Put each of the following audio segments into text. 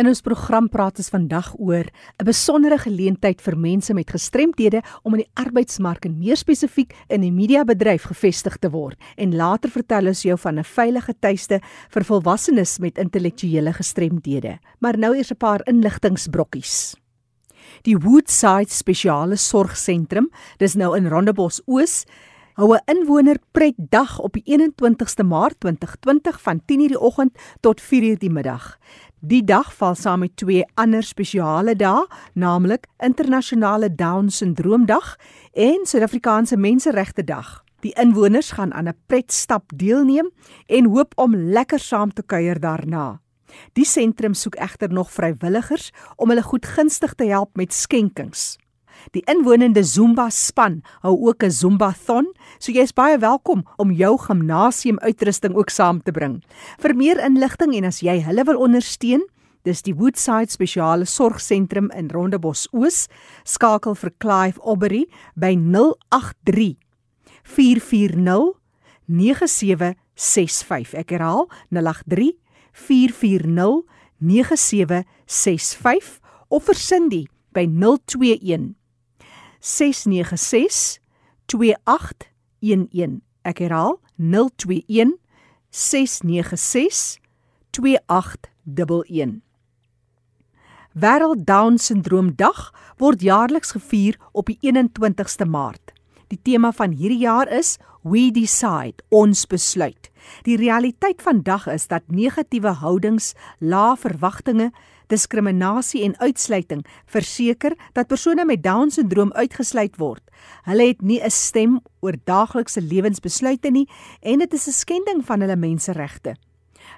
In ons program praat ons vandag oor 'n besondere geleentheid vir mense met gestremthede om in die arbeidsmark en meer spesifiek in die mediabedryf gevestig te word. En later vertel ons jou van 'n veilige tuiste vir volwassenes met intellektuele gestremthede. Maar nou eers 'n paar inligtingbrokkies. Die Woodside Spesiale Sorgsentrum, dis nou in Rondebos Oos, hou 'n inwoner pret dag op die 21ste Maart 2020 van 10:00 die oggend tot 4:00 die middag. Die dag val saam met twee ander spesiale dae, naamlik Internasionale Down Syndroom Dag en Suid-Afrikaanse Menseregte Dag. Die inwoners gaan aan 'n pretstap deelneem en hoop om lekker saam te kuier daarna. Die sentrum soek egter nog vrywilligers om hulle goedgunstig te help met skenkings. Die inwonende Zumba span hou ook 'n Zumbathon, so jy is baie welkom om jou gimnasiumuitrusting ook saam te bring. Vir meer inligting en as jy hulle wil ondersteun, dis die Woodside Spesiale Sorgsentrum in Rondebos Oos, skakel vir Clive Aubrey by 083 440 9765. Ek herhaal 083 440 9765 of vir Cindy by 021 696 2811. Ek herhaal 021 696 2811. Wêreld Down Syndroom Dag word jaarliks gevier op die 21ste Maart. Die tema van hierdie jaar is We Decide, ons besluit. Die realiteit vandag is dat negatiewe houdings, lae verwagtinge, diskriminasie en uitsluiting verseker dat persone met Down-sindroom uitgesluit word. Hulle het nie 'n stem oor daaglikse lewensbesluite nie en dit is 'n skending van hulle menseregte.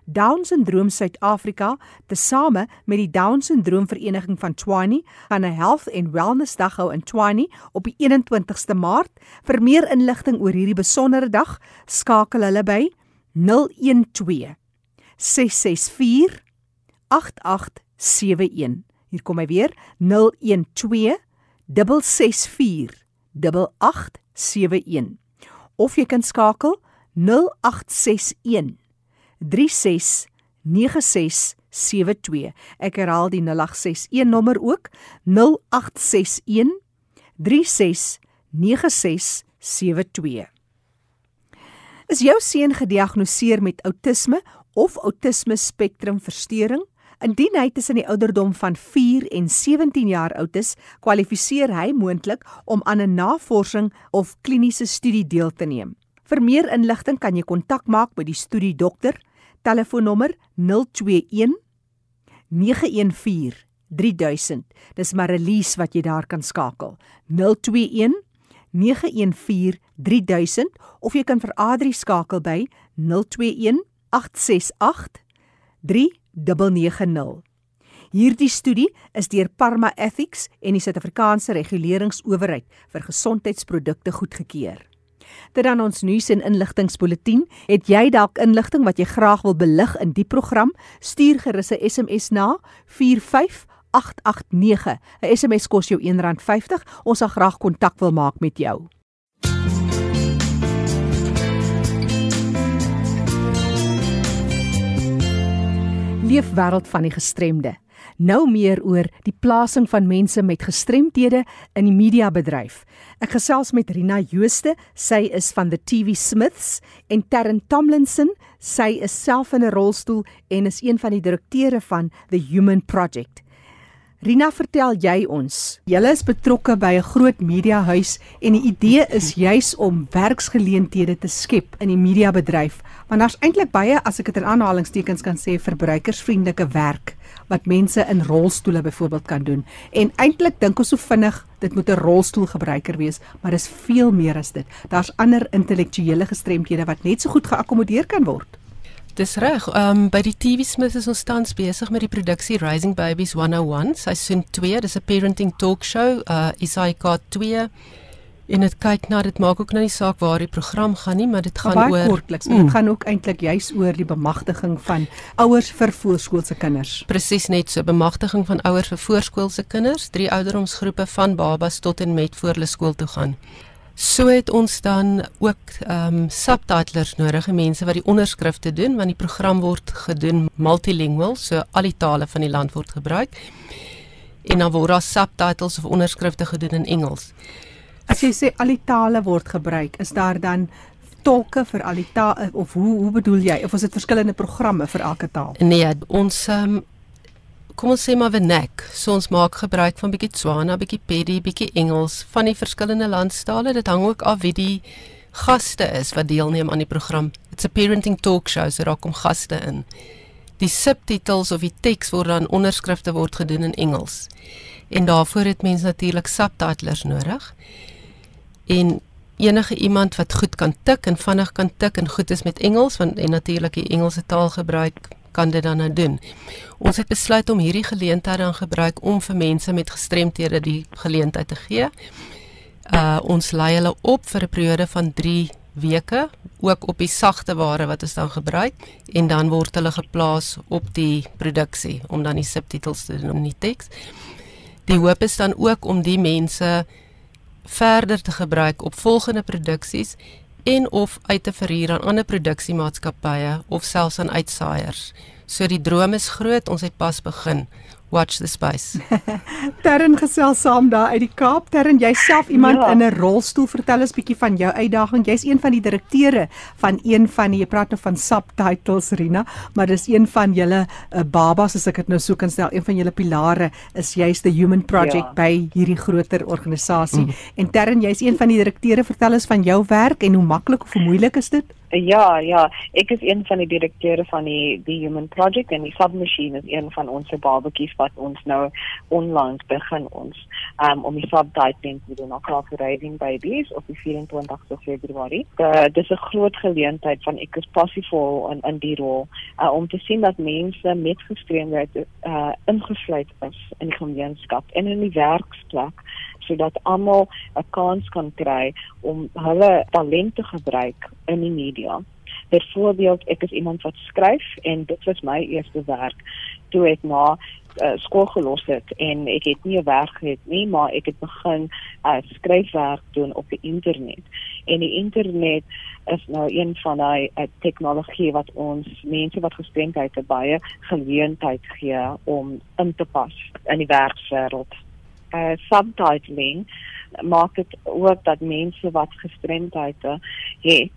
Down-sindroom Suid-Afrika, tesame met die Down-sindroom Vereniging van Tshwane, gaan 'n Health and Wellness Dag hou in Tshwane op die 21ste Maart. Vir meer inligting oor hierdie besondere dag, skakel hulle by 012 664 8871. Hier kom hy weer 012 664 8871. Of jy kan skakel 0861 369672. Ek herhaal die 0861 nommer ook 0861 369672. Is jou seun gediagnoseer met outisme of outisme spektrum verstoring? Indien hy tussen die ouderdom van 4 en 17 jaar oud is, kwalifiseer hy moontlik om aan 'n navorsing of kliniese studie deel te neem. Vir meer inligting kan jy kontak maak by die studiedokter telefoonnommer 021 914 3000. Dis Marilies wat jy daar kan skakel. 021 914 3000 of jy kan vir Adri skakel by 021 868 3990. Hierdie studie is deur Parma Ethics en die Suid-Afrikaanse Reguleringsowerheid vir Gesondheidsprodukte goedgekeur. Dit dan ons nuus en inligtingspulsatie. Het jy dalk inligting wat jy graag wil belig in die program? Stuur gerus 'n SMS na 45889. 'n SMS kos jou R1.50. Ons sal graag kontak wil maak met jou. Leefwêreld van die gestremde. Nou meer oor die plasing van mense met gestremthede in die mediabedryf. Ek gesels met Rina Jooste, sy is van the TV Smiths en Terren Tomlinson, sy is self in 'n rolstoel en is een van die direkteure van the Human Project. Rina, vertel jy ons. Julle is betrokke by 'n groot mediahuis en die idee is juis om werksgeleenthede te skep in die mediabedryf want daar's eintlik baie as ek dit in aanhalingstekens kan sê verbruikersvriendelike werk wat mense in rolstoele byvoorbeeld kan doen. En eintlik dink ons so vinnig dit moet 'n rolstoelgebruiker wees, maar dis veel meer as dit. Daar's ander intellektuele gestremdhede wat net so goed geakkommodeer kan word. Dis reg. Ehm um, by die TV Smith is ons tans besig met die produksie Rising Babies 101, seisoen 2. Dis 'n parenting talk show, uh ISIK 2 en dit kyk na dit maak ook nou nie saak waar die program gaan nie maar dit gaan maar oor kortliks mm. dit gaan ook eintlik juis oor die bemagtiging van ouers vir voorskoolse kinders presies net so bemagtiging van ouers vir voorskoolse kinders drie ouderdomsgroepe van babas tot en met voor hulle skool toe gaan So het ons dan ook ehm um, subtitlers nodig, mense wat die onderskrifte doen want die program word gedoen multilingual, so al die tale van die land word gebruik. En dan word daar subtitles of onderskrifte gedoen in Engels. As jy sê al die tale word gebruik, is daar dan tolke vir al die tale of hoe hoe bedoel jy of is dit verskillende programme vir elke taal? Nee, ons ehm um, kom ons sê maar vernac. So ons maak gebruik van bietjie Tswana, bietjie Pedi, bietjie Engels van die verskillende landstale. Dit hang ook af wie die gaste is wat deelneem aan die program. It's a parenting talk show, so daar kom gaste in. Die subtitels of die teks word dan onderskrifte word gedoen in Engels. En daarvoor het mense natuurlik subtitlers nodig. En enige iemand wat goed kan tik en vinnig kan tik en goed is met Engels want en natuurlik die Engelse taal gebruik kan dit dan nou doen. Ons het besluit om hierdie geleentheid dan gebruik om vir mense met gestremthede die geleentheid te gee. Uh ons lei hulle op vir 'n periode van 3 weke, ook op die sagte ware wat ons dan gebruik en dan word hulle geplaas op die produksie om dan die subtitels te doen in die teks. Die hoop is dan ook om die mense verder te gebruik op volgende produksies en of uit te verhuur aan ander produksiemaatskappye of selfs aan uitsaaiers. So die droom is groot, ons het pas begin. Watch the space. Terren gesels saam daar uit die Kaap. Terren, jyself iemand ja. in 'n rolstoel. Vertel ons bietjie van jou uitdaging. Jy's een van die direkteure van een van die jy praat nou van subtitles Rina, maar dis een van julle uh, babas as ek dit nou so kan stel. Een van julle pilare is juist the Human Project ja. by hierdie groter organisasie. Mm. En Terren, jy's een van die direkteure. Vertel ons van jou werk en hoe maklik of hoe moeilik is dit? Ja, ja, ek is een van die direkteure van die die Human Project en die Submachine is een van ons babatjies wat ons nou onlangs begin ons um, om die subtitling te doen. Across the raising babies op die 24ste Februarie. Uh, dit is 'n groot geleentheid van ek is passievol in in die rol uh, om te sien dat mense met gestremdheid uh, ingesluit is in die gemeenskap en in die werksplek sodat almal 'n kans kan kry om hulle talente gebruik in die media. Byvoorbeeld, ek is iemand wat skryf en dit was my eerste werk toe ek na uh, skool gelos het en ek het nie 'n werk gehad nie, maar ek het begin uh, skryfwerk doen op die internet. En die internet is nou een van daai uh, tegnologie wat ons mense wat gestremdheid het baie geleentheid gee om in te pas in die werkswêreld uh, subtitling maak dit ook dat mense wat gestremdhede het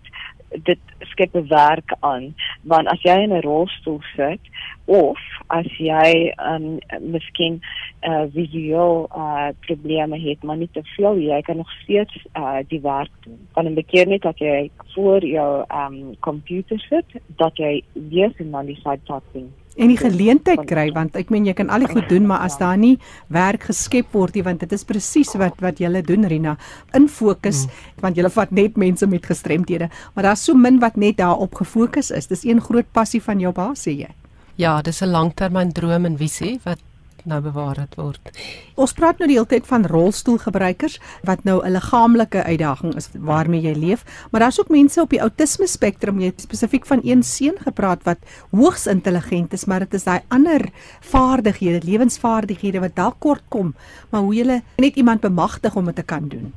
dit skep 'n werk aan. Want as jy in 'n rolstoel sit of as jy um, miskien uh, visueel uh, probleme het maar nie te veel jy kan nog steeds uh, die werk doen. Kan 'n keer net dat jy voor jou um, computer sit dat jy weer in dan die subtitling en die geleentheid kry want ek meen jy kan al die goed doen maar as daar nie werk geskep word nie want dit is presies wat wat julle doen Rina in fokus mm. want julle vat net mense met gestremthede maar daar's so min wat net daarop gefokus is. Dis een groot passie van jou baas sê jy? Ja, dis 'n langtermyn droom en visie wat nou bewaar het word. Ons praat nou die hele tyd van rolstoelgebruikers wat nou 'n liggaamlike uitdaging is waarmee jy leef, maar daar's ook mense op die outisme spektrum, jy het spesifiek van een seun gepraat wat hoogs intelligent is, maar dit is daai ander vaardighede, lewensvaardighede wat dalk kort kom, maar hoe jy net iemand bemagtig om dit te kan doen.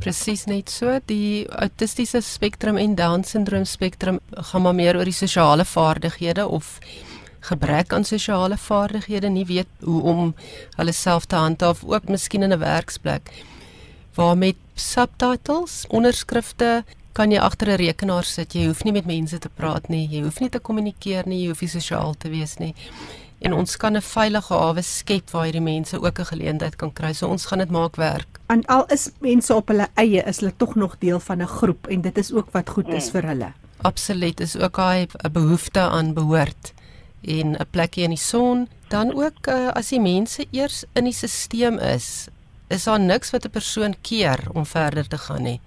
Presies net so, die autistiese spektrum en down syndroom spektrum gaan maar meer oor die sosiale vaardighede of gebrek aan sosiale vaardighede, nie weet hoe om hulle self te handhaaf ook miskien in 'n werksplek. Waar met subtitles, onderskrifte kan jy agter 'n rekenaar sit. Jy hoef nie met mense te praat nie, jy hoef nie te kommunikeer nie, jy hoef nie sosiaal te wees nie. En ons kan 'n veilige hawe skep waar hierdie mense ook 'n geleentheid kan kry. So ons gaan dit maak werk. En al is mense op hulle eie, is hulle tog nog deel van 'n groep en dit is ook wat goed is mm. vir hulle. Absoluut, is ook 'n behoefte aan behoort en 'n plekjie in die son. Dan ook uh, as die mense eers in die stelsel is, is daar niks wat 'n persoon keer om verder te gaan nie.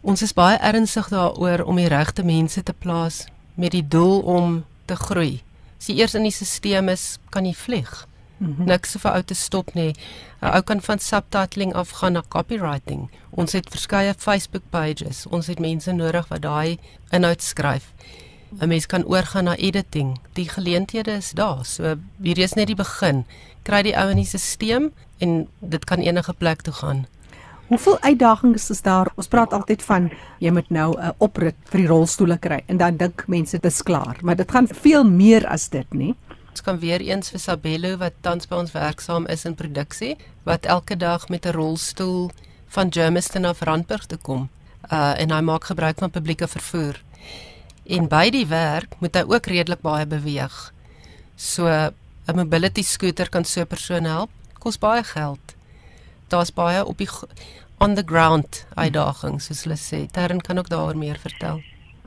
Ons is baie ernstig daaroor om die regte mense te plaas met die doel om te groei. As jy eers in die stelsel is, kan jy vlieg. Mm -hmm. Niks vir ou te stop nie. 'n Ou kan van subtitling af gaan na copywriting. Ons het verskeie Facebook pages. Ons het mense nodig wat daai inhoud skryf. 'n mens kan oorgaan na editing. Die geleenthede is daar. So hier is net die begin. Kry die ou in die stelsel en dit kan enige plek toe gaan. Hoeveel uitdagings is daar? Ons praat altyd van jy moet nou 'n oprit vir die rolstoele kry en dan dink mense dit is klaar, maar dit gaan veel meer as dit, nie? Ons kan weer eens vir Sabello wat tans by ons werksaam is in produksie, wat elke dag met 'n rolstoel van Germiston af Randburg te kom. Uh en hy maak gebruik van publieke vervoer. En by die werk moet hy ook redelik baie beweeg. So 'n mobility scooter kan so 'n persoon help. Kos baie geld. Daar's baie op die on the ground uitdagings soos hulle sê. Tern kan ook daaroor meer vertel.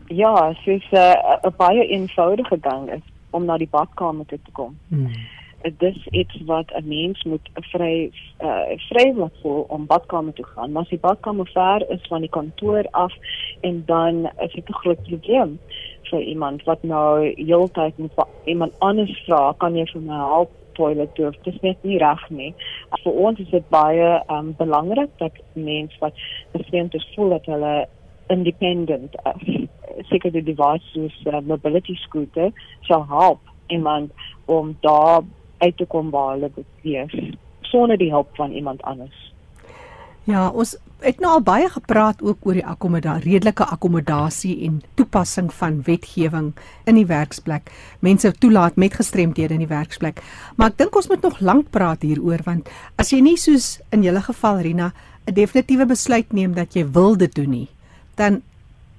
Ja, soos 'n uh, baie eenvoudige gang is om na die badkamer te kom. Hmm. Dit is iets wat 'n mens moet vry uh, vrywillig voel om badkamer toe gaan. Maar as die badkamer ver is van die kantoor af en dan is dit 'n groot probleem vir iemand wat nou heeltyd moet iemand anders vra, kan jy vir my help? toilet toe. Dit is net nie reg nie. Vir ons is dit baie um, belangrik dat mense wat gestremd is voel dat hulle independent is seker die devices uh, mobility scooter sal help iemand om daar uit te kom waar hulle beweeg sonder die hulp van iemand anders. Ja, ons het nou al baie gepraat ook oor die akkommodasie, redelike akkommodasie en toepassing van wetgewing in die werksplek. Mense toelaat met gestremdhede in die werksplek. Maar ek dink ons moet nog lank praat hieroor want as jy nie soos in julle geval Rina 'n definitiewe besluit neem dat jy wil dit doen nie, dan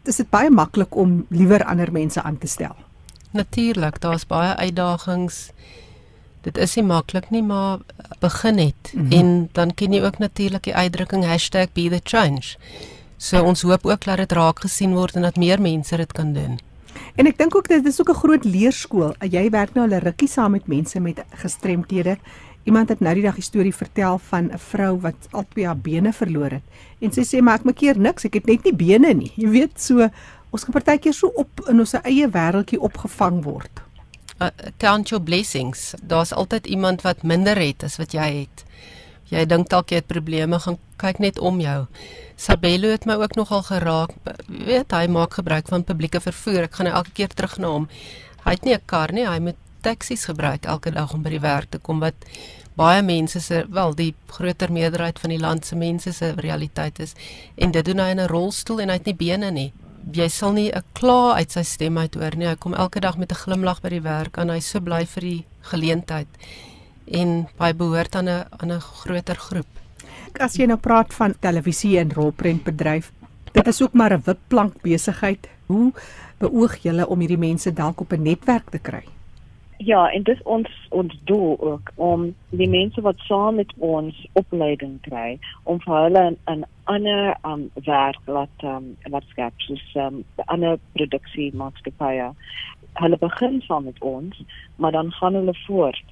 is dit baie maklik om liewer ander mense aan te stel. Natuurlik, daar's baie uitdagings. Dit is nie maklik nie, maar begin net mm -hmm. en dan ken jy ook natuurlik die uitdrukking #BeTheChange. So ons hoop ook dat dit raak gesien word en dat meer mense dit kan doen. En ek dink ook dit is ook 'n groot leerskool. Jy werk nou al 'n rukkie saam met mense met gestremthede Iemand het nou die dag 'n storie vertel van 'n vrou wat al twee haar bene verloor het. En sy sê maar ek maak keer niks, ek het net nie bene nie. Jy weet so ons kan partykeer so op in ons eie wêreldjie opgevang word. Uh, count your blessings. Daar's altyd iemand wat minder het as wat jy het. Jy dink dalk jy het probleme, gaan kyk net om jou. Sabello het my ook nogal geraak. Weet hy maak gebruik van publieke vervoer. Ek gaan nou elke keer terug na hom. Hy het nie 'n kar nie, hy moet taksies gebruik elke dag om by die werk te kom wat baie mense se wel die groter meerderheid van die land se mense se realiteit is en dit doen hy in 'n rolstoel en hy het nie bene nie. Jy sal nie 'n kla uit sy stem uit hoor nie. Hy kom elke dag met 'n glimlag by die werk en hy so bly vir die geleentheid en hy behoort aan 'n aan 'n groter groep. As jy nou praat van televisie en rolprentbedryf, dit is ook maar 'n wipplank besigheid. Hoe beoog julle om hierdie mense dalk op 'n netwerk te kry? Ja, en dis ons ons doel ook om die mense wat saam met ons opleiding kry om vir hulle 'n ander um werk laat um laat skep soos um ander produksie maatskappye. Hulle begin saam met ons, maar dan gaan hulle voort.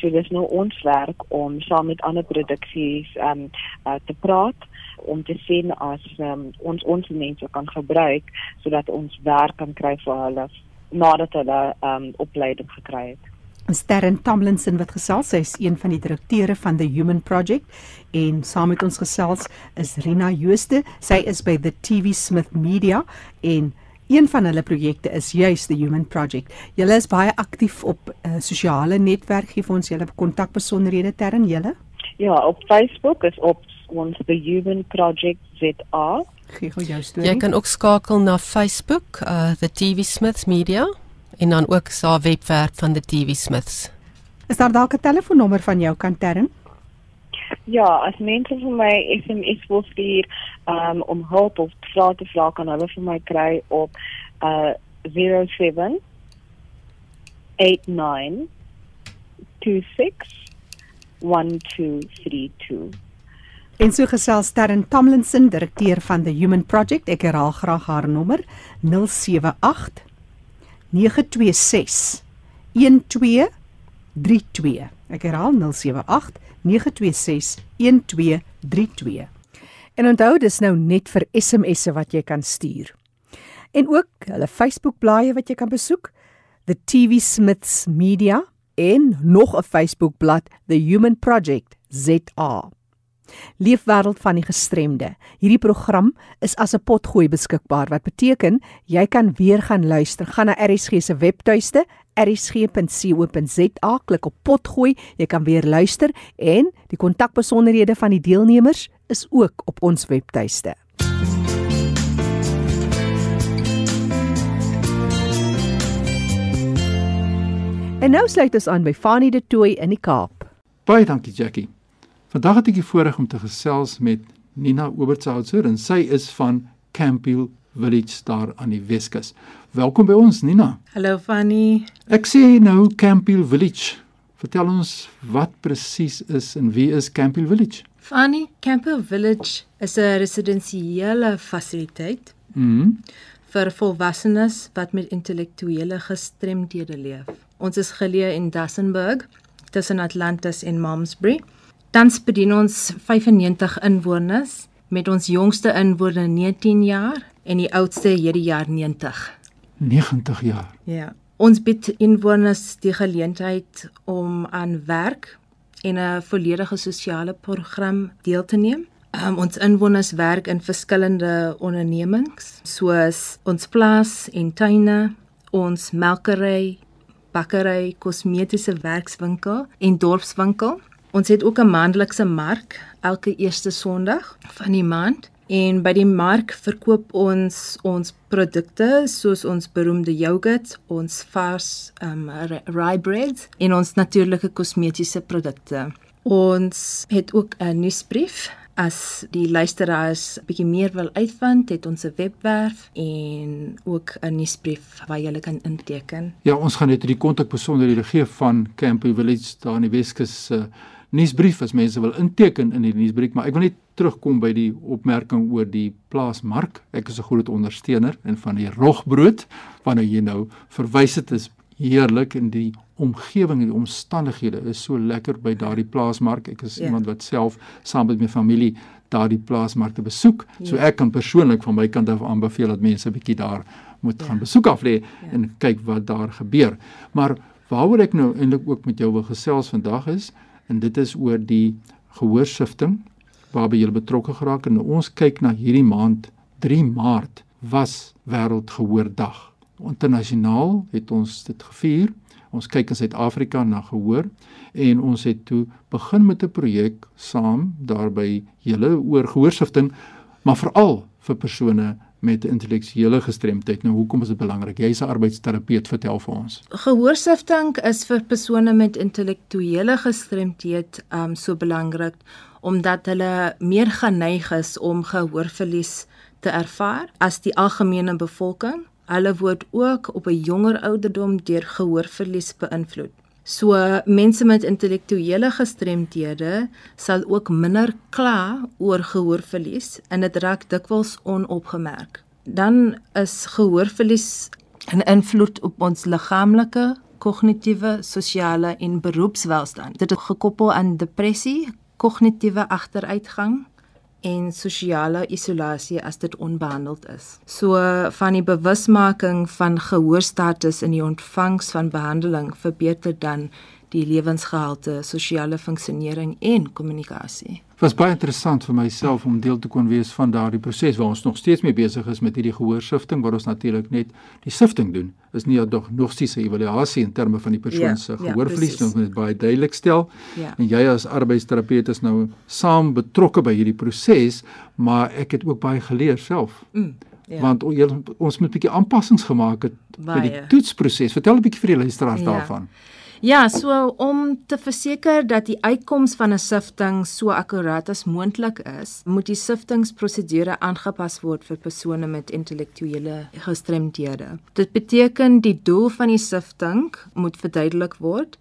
So dis nou ons werk om saam met ander produksies um uh, te praat om te sien as um, ons ons mense kan gebruik sodat ons werk kan kry vir hulle nadat hulle um opleiding gekry het. Sterren Tomlinson wat gesels, sy is een van die direkteure van the Human Project en saam met ons gesels is Rina Jooste. Sy is by the TV Smith Media en een van hulle projekte is juis the Human Project. Julle is baie aktief op uh, sosiale netwerk. Gee vir ons julle kontakbesonderhede terwyl julle? Ja, op Facebook is op ons the Human Project ZA gee gou jou storie. Jy kan ook skakel na Facebook, uh the TV Smiths Media en dan ook sa webwerf van the TV Smiths. Is daar dalk 'n telefoonnommer van jou kantern? Ja, as mense vir my SMS wil stuur um, om hulp of vra te vra kan hulle vir my kry op uh 07 89 26 1232 En so gesels Sterren Tomlinson, direkteur van the Human Project. Ek herhaal graag haar nommer 078 926 1232. Ek herhaal 078 926 1232. En onthou dis nou net vir SMS'e wat jy kan stuur. En ook hulle Facebook-blaaie wat jy kan besoek, The TV Smiths Media en nog 'n Facebook-blad, The Human Project ZA. Leefwêreld van die gestremde. Hierdie program is as 'n potgooi beskikbaar wat beteken jy kan weer gaan luister. Gaan na RSG se webtuiste rsg.co.za klik op potgooi. Jy kan weer luister en die kontakbesonderhede van die deelnemers is ook op ons webtuiste. En nou sluit ons aan by Fanie de Tooi in die Kaap. Baie dankie Jackie. Vandag het ek die voorreg om te gesels met Nina Obertshauser en sy is van Campbell Village daar aan die Weskus. Welkom by ons Nina. Hallo Fanie. Ek sê nou Campbell Village. Vertel ons wat presies is en wie is Campbell Village? Fanie, Campbell Village is 'n residensiële fasiliteit. Mhm. vir volwassenes wat met intellektuele gestremdhede leef. Ons is geleë in Dassenburg tussen Atlantis en Malmesbury. Tans bedien ons 95 inwoners met ons jongste inwoner 19 jaar en die oudste hierdie jaar 90. 90 jaar. Ja. Ons bied inwoners die geleentheid om aan werk en 'n volledige sosiale program deel te neem. Um, ons inwoners werk in verskillende ondernemings soos ons plaas en tuine, ons melkery, bakkery, kosmetiese werkswinkel en dorpswinkel. Ons het ook 'n maandelikse mark elke eerste Sondag van die maand en by die mark verkoop ons ons produkte soos ons beroemde yoghurt, ons vars um rye bread en ons natuurlike kosmetiese produkte. Ons het ook 'n nuusbrief As die luisteraars bietjie meer wil uitvind, het ons 'n webwerf en ook 'n nuusbrief waar jy kan inteken. Ja, ons gaan net die kontakbesonderhede gee van Campy Village daar in die Weskus se uh, nuusbrief as mense wil inteken in die nuusbrief, maar ek wil net terugkom by die opmerking oor die plaasmark. Ek is 'n groot ondersteuner en van die rogbrood wanneer jy nou verwys het is heerlik in die omgewing en die omstandighede is so lekker by daardie plaasmark. Ek is ja. iemand wat self saam met my familie daardie plaasmarkte besoek. Ja. So ek kan persoonlik van my kant af aanbeveel dat mense 'n bietjie daar moet ja. gaan besoek af lê ja. en kyk wat daar gebeur. Maar waaroor ek nou eintlik ook met jou wil gesels vandag is en dit is oor die gehoorsifting waarby jy betrokke geraak en ons kyk na hierdie maand 3 Maart was wêreldgehoordag. Internasionaal het ons dit gevier. Ons kyk in Suid-Afrika na gehoor en ons het toe begin met 'n projek saam daarby hele oor gehoorsifting, maar veral vir persone met intellektuele gestremdheid. Nou hoekom is dit belangrik? Jy's 'n arbeidsterapeut, vertel vir ons. Gehoorsifting is vir persone met intellektuele gestremdheid um so belangrik omdat hulle meer geneig is om gehoorverlies te ervaar as die algemene bevolking Hulle word ook op 'n jonger ouderdom deur gehoorverlies beïnvloed. So mense met intellektuele gestremdhede sal ook minder kla oor gehoorverlies en dit raak dikwels onopgemerk. Dan is gehoorverlies 'n invloed op ons liggaamlike, kognitiewe, sosiale en beroepswelstand. Dit is gekoppel aan depressie, kognitiewe agteruitgang, en sosiale isolasie as dit onbehandeld is. So van die bewusmaking van gehoorstatus in die ontvangs van behandeling verbeter dan die lewensgehalte, sosiale funksionering en kommunikasie. Was baie interessant vir myself om deel te kon wees van daardie proses waar ons nog steeds mee besig is met hierdie gehoorsifting waar ons natuurlik net die sifting doen. Is nie 'n evaluasie in terme van die persoon ja, se ja, gehoorverlies ja, om dit baie duidelik stel. Ja. En jy as arbeidsterapeut is nou saam betrokke by hierdie proses, maar ek het ook baie geleer self. Mm. Ja. Want ons moet 'n bietjie aanpassings gemaak het by die toetsproses. Vertel 'n bietjie vir die luisteraars ja. daarvan. Ja, so om te verseker dat die uitkoms van 'n sifting so akkuraat as moontlik is, moet die siftingsprosedure aangepas word vir persone met intellektuele gestremdhede. Dit beteken die doel van die sifting moet verduidelik word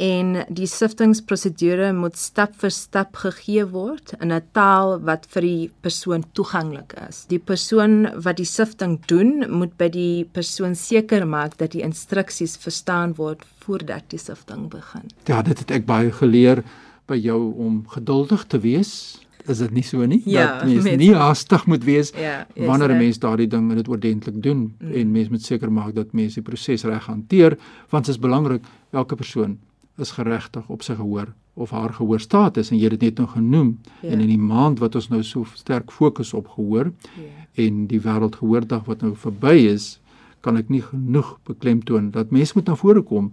en die siftingsprosedure moet stap vir stap gegee word in 'n taal wat vir die persoon toeganklik is. Die persoon wat die sifting doen, moet by die persoon seker maak dat die instruksies verstaan word voordat die sifting begin. Ja, dit het ek baie geleer by jou om geduldig te wees. Is dit nie so nie? Ja, dat mens met, nie haastig moet wees ja, wanneer 'n mens daardie ding dit oordentlik doen mm. en mens moet seker maak dat mens die proses reg hanteer want dit is belangrik elke persoon is geregtig op sy gehoor of haar gehoorstatus en jy het dit net nou genoem ja. en in die maand wat ons nou so sterk fokus op gehoor ja. en die wêreldgehoordag wat nou verby is kan ek nie genoeg beklemtoon dat mense moet na vore kom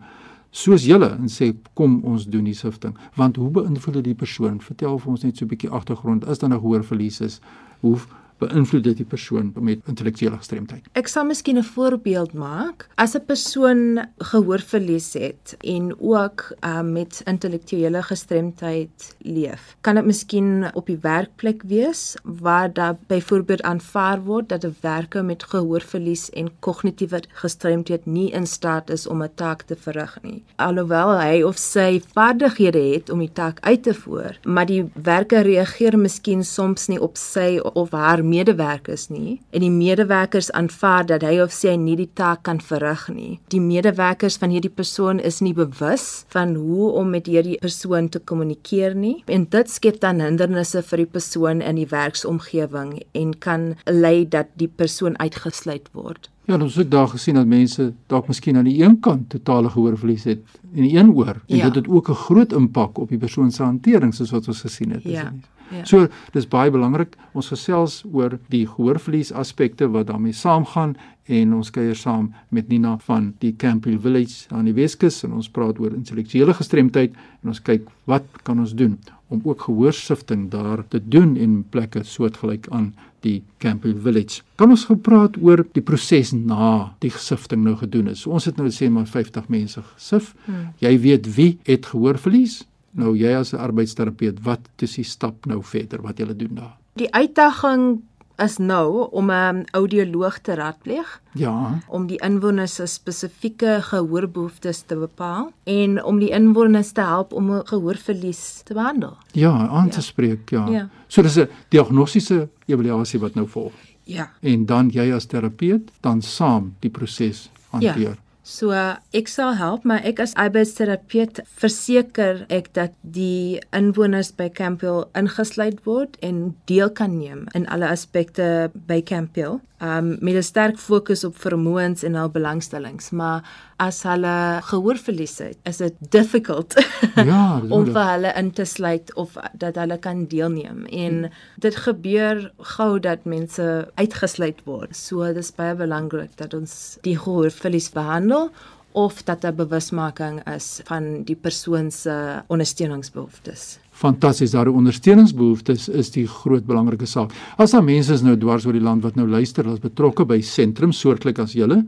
soos julle en sê kom ons doen die sifting want hoe beïnvloed dit die persoon vertel vir ons net so 'n bietjie agtergrond is dan 'n gehoorverlies is hoe beïnvloed dit die persoon met intellektuele gestremdheid. Ek sal miskien 'n voorbeeld maak. As 'n persoon gehoorverlies het en ook uh, met intellektuele gestremdheid leef, kan dit miskien op die werkplek wees waar daar byvoorbeeld aanvaar word dat 'n werker met gehoorverlies en kognitiewe gestremdheid nie in staat is om 'n taak te verrig nie. Alhoewel hy of sy vaardighede het om die taak uit te voer, maar die werker reageer miskien soms nie op sy of haar medewerkers nie en die medewerkers aanvaar dat hy of sy nie die taak kan verrig nie. Die medewerkers van hierdie persoon is nie bewus van hoe om met hierdie persoon te kommunikeer nie en dit skep dan hindernisse vir die persoon in die werksomgewing en kan lei dat die persoon uitgesluit word. Ja, ons het daar gesien dat mense dalk miskien aan die een kant totale gehoorverlies het en die een oor en ja. dit het ook 'n groot impak op die persoon se hantering soos wat ons gesien het. Ja. Ja. So dis baie belangrik ons gesels oor die gehoorverlies aspekte wat daarmee saamgaan en ons kuier saam met Nina van die Campbell Village aan die Weskus en ons praat oor intellektuele gestremdheid en ons kyk wat kan ons doen om ook gehoorsifting daar te doen en plekke soortgelyk aan die Campbell Village. Kan ons gepraat oor die proses na die gesifting nou gedoen is. Ons het nou sê maar 50 mense gesif. Hmm. Jy weet wie het gehoorverlies? Nou jy as 'n arbeidsterapeut, wat is die stap nou verder wat jy doen daar? Die uitdaging is nou om 'n audioloog te raadpleeg. Ja. Om die inwoners se spesifieke gehoorbehoeftes te bepaal en om die inwoners te help om 'n gehoorverlies te behandel. Ja, aan te ja. spreek, ja. ja. So dis 'n diagnostiese evaluasie wat nou volg. Ja. En dan jy as terapeut dan saam die proses hanteer. Ja. So ek sal help, maar ek as arbeidsterapeut verseker ek dat die inwoners by Campbell ingesluit word en deel kan neem in alle aspekte by Campbell um, met 'n sterk fokus op vermoëns en hul belangstellings, maar as hulle gehoorverlies het, is dit difficult ja, om vir hulle in te sluit of dat hulle kan deelneem. En hmm. dit gebeur gou dat mense uitgesluit word. So dis baie belangrik dat ons die gehoorverlies behandel of dat 'n bewusmaking is van die persoon se ondersteuningsbehoeftes fantasties daar ondersteuningsbehoeftes is die groot belangrike saak. As daar mense is nou dwars oor die land wat nou luister, hulle is betrokke by sentrum soortlik as julle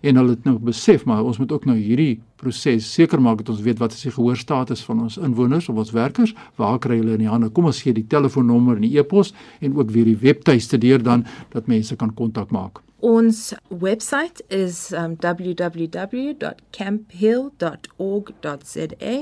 en hulle het nou besef maar ons moet ook nou hierdie proses seker maak dat ons weet wat is die gehoorstatus van ons inwoners of ons werkers, waar kry hulle in die hande? Kom ons gee die telefoonnommer en die e-pos en ook weer die webtuiste deur dan dat mense kan kontak maak. Ons webwerf is um, www.camphill.org.za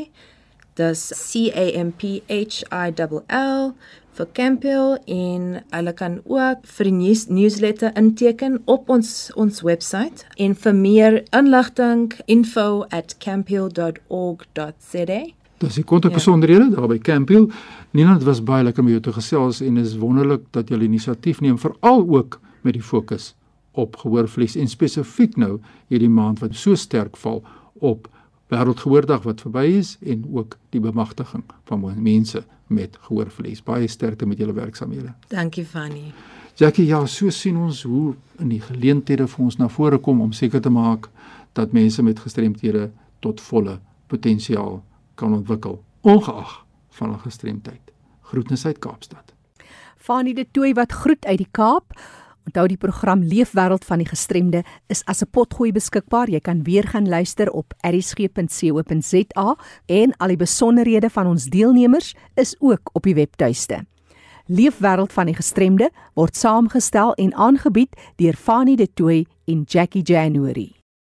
dis C A M P H I L L vir Campbell en hulle kan ook vir die news, newsletter inteken op ons ons webwerf en vir meer inligting info@campbell.org.za Dis die kontakbesonderhede ja. daar by Campbell. Nina, dit was baie lekker om jou te gesels en is wonderlik dat jy inisiatief neem veral ook met die fokus op gehoorvlies en spesifiek nou hierdie maand wat so sterk val op wêreldgehoordag wat verby is en ook die bemagtiging van mense met gehoorverlies. Baie sterkte met julle werksamehede. Dankie Fanny. Jackie, ja, so sien ons hoe in die geleenthede vir ons na vore kom om seker te maak dat mense met gestremthede tot volle potensiaal kan ontwikkel, ongeag van hul gestremdheid. Groetnis uit Kaapstad. Fanny de Tooi wat groet uit die Kaap. Onthou die program Leefwêreld van die gestremde is as 'n potgooi beskikbaar. Jy kan weer gaan luister op erisg.co.za en al die besonderhede van ons deelnemers is ook op die webtuiste. Leefwêreld van die gestremde word saamgestel en aangebied deur Fanie De Tooy en Jackie January.